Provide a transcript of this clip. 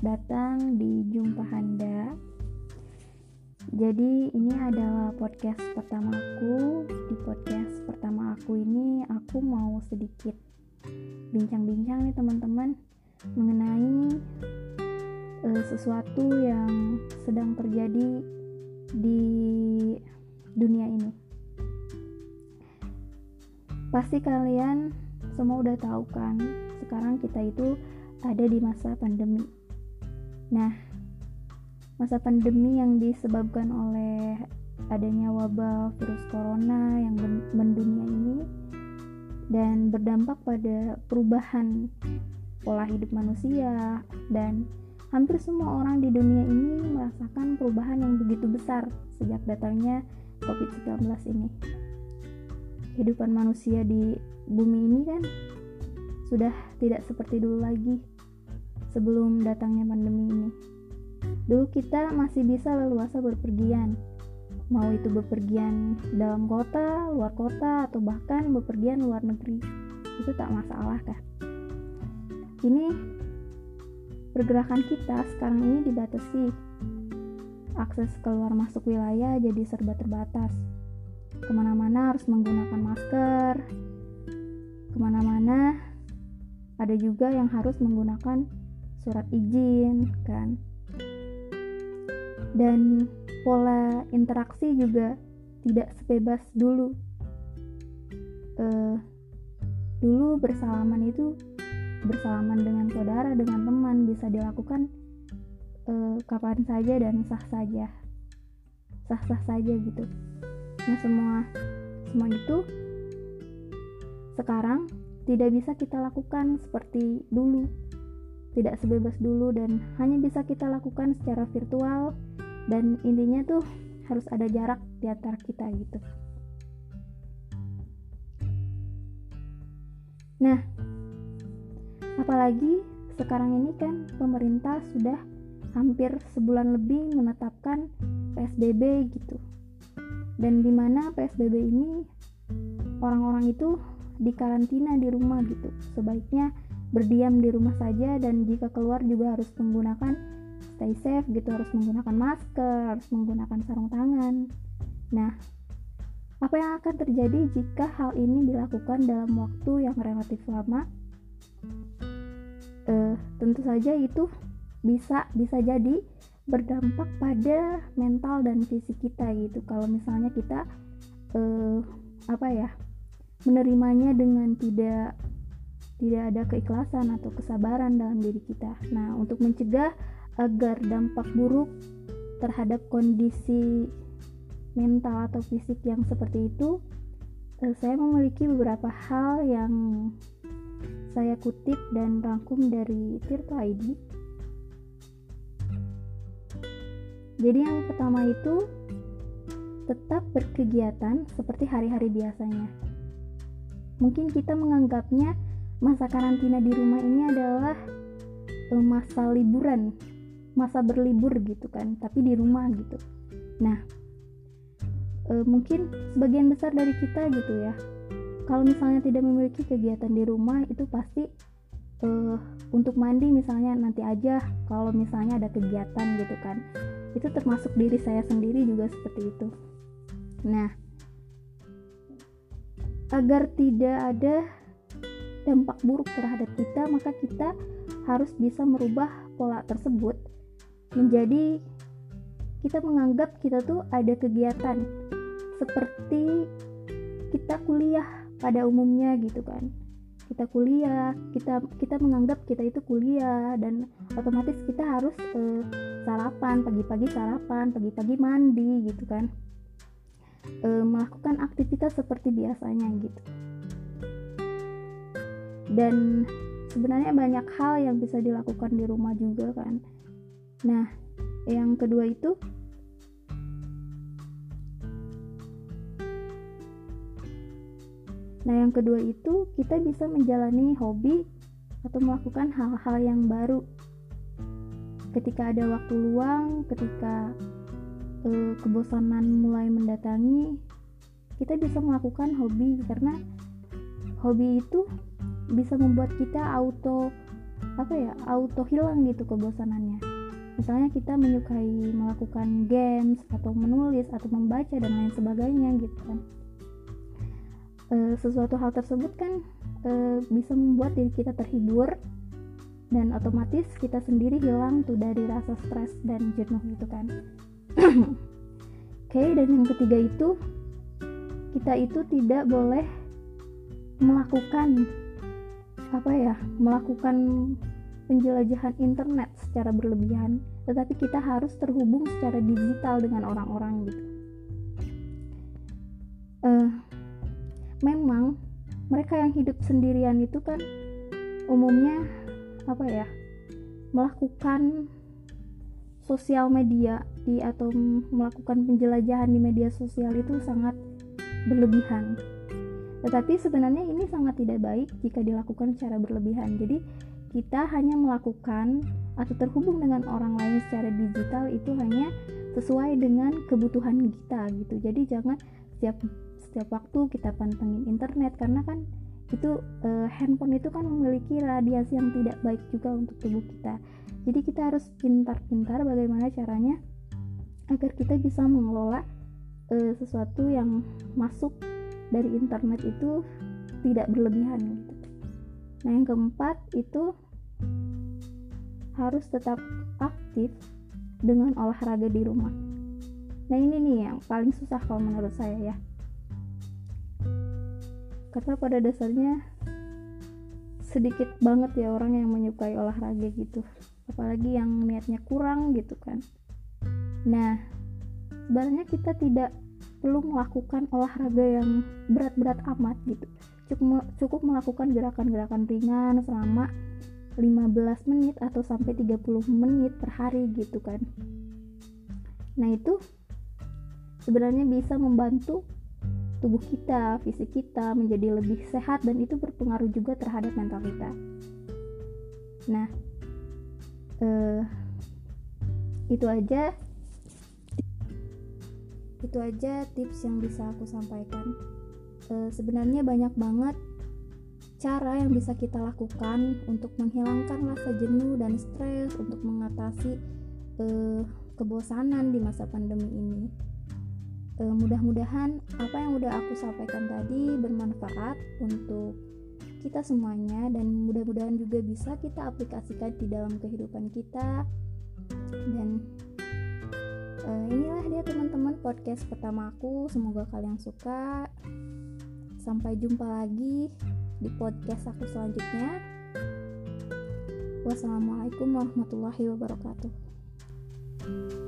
Selamat datang di Jumpa Handa. Jadi ini adalah podcast pertama aku. Di podcast pertama aku ini aku mau sedikit bincang-bincang nih teman-teman mengenai uh, sesuatu yang sedang terjadi di dunia ini. Pasti kalian semua udah tahu kan, sekarang kita itu ada di masa pandemi. Nah, masa pandemi yang disebabkan oleh adanya wabah virus corona yang mendunia ini dan berdampak pada perubahan pola hidup manusia dan hampir semua orang di dunia ini merasakan perubahan yang begitu besar sejak datangnya COVID-19 ini. Kehidupan manusia di bumi ini kan sudah tidak seperti dulu lagi sebelum datangnya pandemi ini. Dulu kita masih bisa leluasa berpergian, mau itu bepergian dalam kota, luar kota, atau bahkan bepergian luar negeri. Itu tak masalah kan? Ini pergerakan kita sekarang ini dibatasi. Akses keluar masuk wilayah jadi serba terbatas ke mana-mana harus menggunakan masker ke mana-mana ada juga yang harus menggunakan surat izin kan. Dan pola interaksi juga tidak sebebas dulu. Uh, dulu bersalaman itu bersalaman dengan saudara dengan teman bisa dilakukan uh, kapan saja dan sah saja. Sah sah saja gitu. Nah semua semua itu sekarang tidak bisa kita lakukan seperti dulu tidak sebebas dulu dan hanya bisa kita lakukan secara virtual. Dan intinya tuh harus ada jarak di antara kita gitu. Nah apalagi sekarang ini kan pemerintah sudah hampir sebulan lebih menetapkan PSBB gitu. Dan di mana PSBB ini orang-orang itu dikarantina di rumah gitu. Sebaiknya berdiam di rumah saja dan jika keluar juga harus menggunakan stay safe gitu harus menggunakan masker harus menggunakan sarung tangan. Nah apa yang akan terjadi jika hal ini dilakukan dalam waktu yang relatif lama? Eh, tentu saja itu bisa bisa jadi berdampak pada mental dan fisik kita gitu. Kalau misalnya kita uh, apa ya menerimanya dengan tidak tidak ada keikhlasan atau kesabaran dalam diri kita. Nah, untuk mencegah agar dampak buruk terhadap kondisi mental atau fisik yang seperti itu, uh, saya memiliki beberapa hal yang saya kutip dan rangkum dari Tirto ID Jadi yang pertama itu tetap berkegiatan seperti hari-hari biasanya. Mungkin kita menganggapnya masa karantina di rumah ini adalah eh, masa liburan, masa berlibur gitu kan, tapi di rumah gitu. Nah, e, mungkin sebagian besar dari kita gitu ya, kalau misalnya tidak memiliki kegiatan di rumah itu pasti e, untuk mandi misalnya nanti aja kalau misalnya ada kegiatan gitu kan. Itu termasuk diri saya sendiri juga seperti itu. Nah agar tidak ada dampak buruk terhadap kita maka kita harus bisa merubah pola tersebut menjadi kita menganggap kita tuh ada kegiatan seperti kita kuliah pada umumnya gitu kan. Kita kuliah kita kita menganggap kita itu kuliah dan otomatis kita harus uh, sarapan pagi-pagi sarapan pagi-pagi mandi gitu kan. Uh, melakukan aktivitas seperti biasanya gitu dan sebenarnya banyak hal yang bisa dilakukan di rumah juga kan nah yang kedua itu Nah, yang kedua itu kita bisa menjalani hobi atau melakukan hal-hal yang baru. Ketika ada waktu luang, ketika e, kebosanan mulai mendatangi, kita bisa melakukan hobi karena hobi itu bisa membuat kita auto apa ya auto hilang gitu kebosanannya. Misalnya kita menyukai melakukan games atau menulis atau membaca dan lain sebagainya gitu kan. E, sesuatu hal tersebut kan e, bisa membuat diri kita terhibur dan otomatis kita sendiri hilang tuh dari rasa stres dan jenuh gitu kan. Oke okay, dan yang ketiga itu kita itu tidak boleh melakukan apa ya melakukan penjelajahan internet secara berlebihan tetapi kita harus terhubung secara digital dengan orang-orang gitu uh, memang mereka yang hidup sendirian itu kan umumnya apa ya melakukan sosial media di atau melakukan penjelajahan di media sosial itu sangat berlebihan. Tetapi sebenarnya ini sangat tidak baik jika dilakukan secara berlebihan. Jadi kita hanya melakukan atau terhubung dengan orang lain secara digital itu hanya sesuai dengan kebutuhan kita gitu. Jadi jangan setiap setiap waktu kita pantengin internet karena kan itu uh, handphone itu kan memiliki radiasi yang tidak baik juga untuk tubuh kita jadi kita harus pintar-pintar bagaimana caranya agar kita bisa mengelola uh, sesuatu yang masuk dari internet itu tidak berlebihan gitu. Nah yang keempat itu harus tetap aktif dengan olahraga di rumah. Nah ini nih yang paling susah kalau menurut saya ya. Karena pada dasarnya sedikit banget ya orang yang menyukai olahraga gitu. Apalagi yang niatnya kurang gitu kan. Nah sebenarnya kita tidak perlu melakukan olahraga yang berat-berat amat gitu. Cukup cukup melakukan gerakan-gerakan ringan selama 15 menit atau sampai 30 menit per hari gitu kan. Nah itu sebenarnya bisa membantu tubuh kita, fisik kita menjadi lebih sehat dan itu berpengaruh juga terhadap mental kita. Nah, uh, itu aja itu aja tips yang bisa aku sampaikan. Uh, sebenarnya banyak banget cara yang bisa kita lakukan untuk menghilangkan rasa jenuh dan stres untuk mengatasi uh, kebosanan di masa pandemi ini e, mudah-mudahan apa yang udah aku sampaikan tadi bermanfaat untuk kita semuanya dan mudah-mudahan juga bisa kita aplikasikan di dalam kehidupan kita dan e, inilah dia teman-teman podcast pertama aku. Semoga kalian suka. Sampai jumpa lagi di podcast aku selanjutnya. Wassalamualaikum warahmatullahi wabarakatuh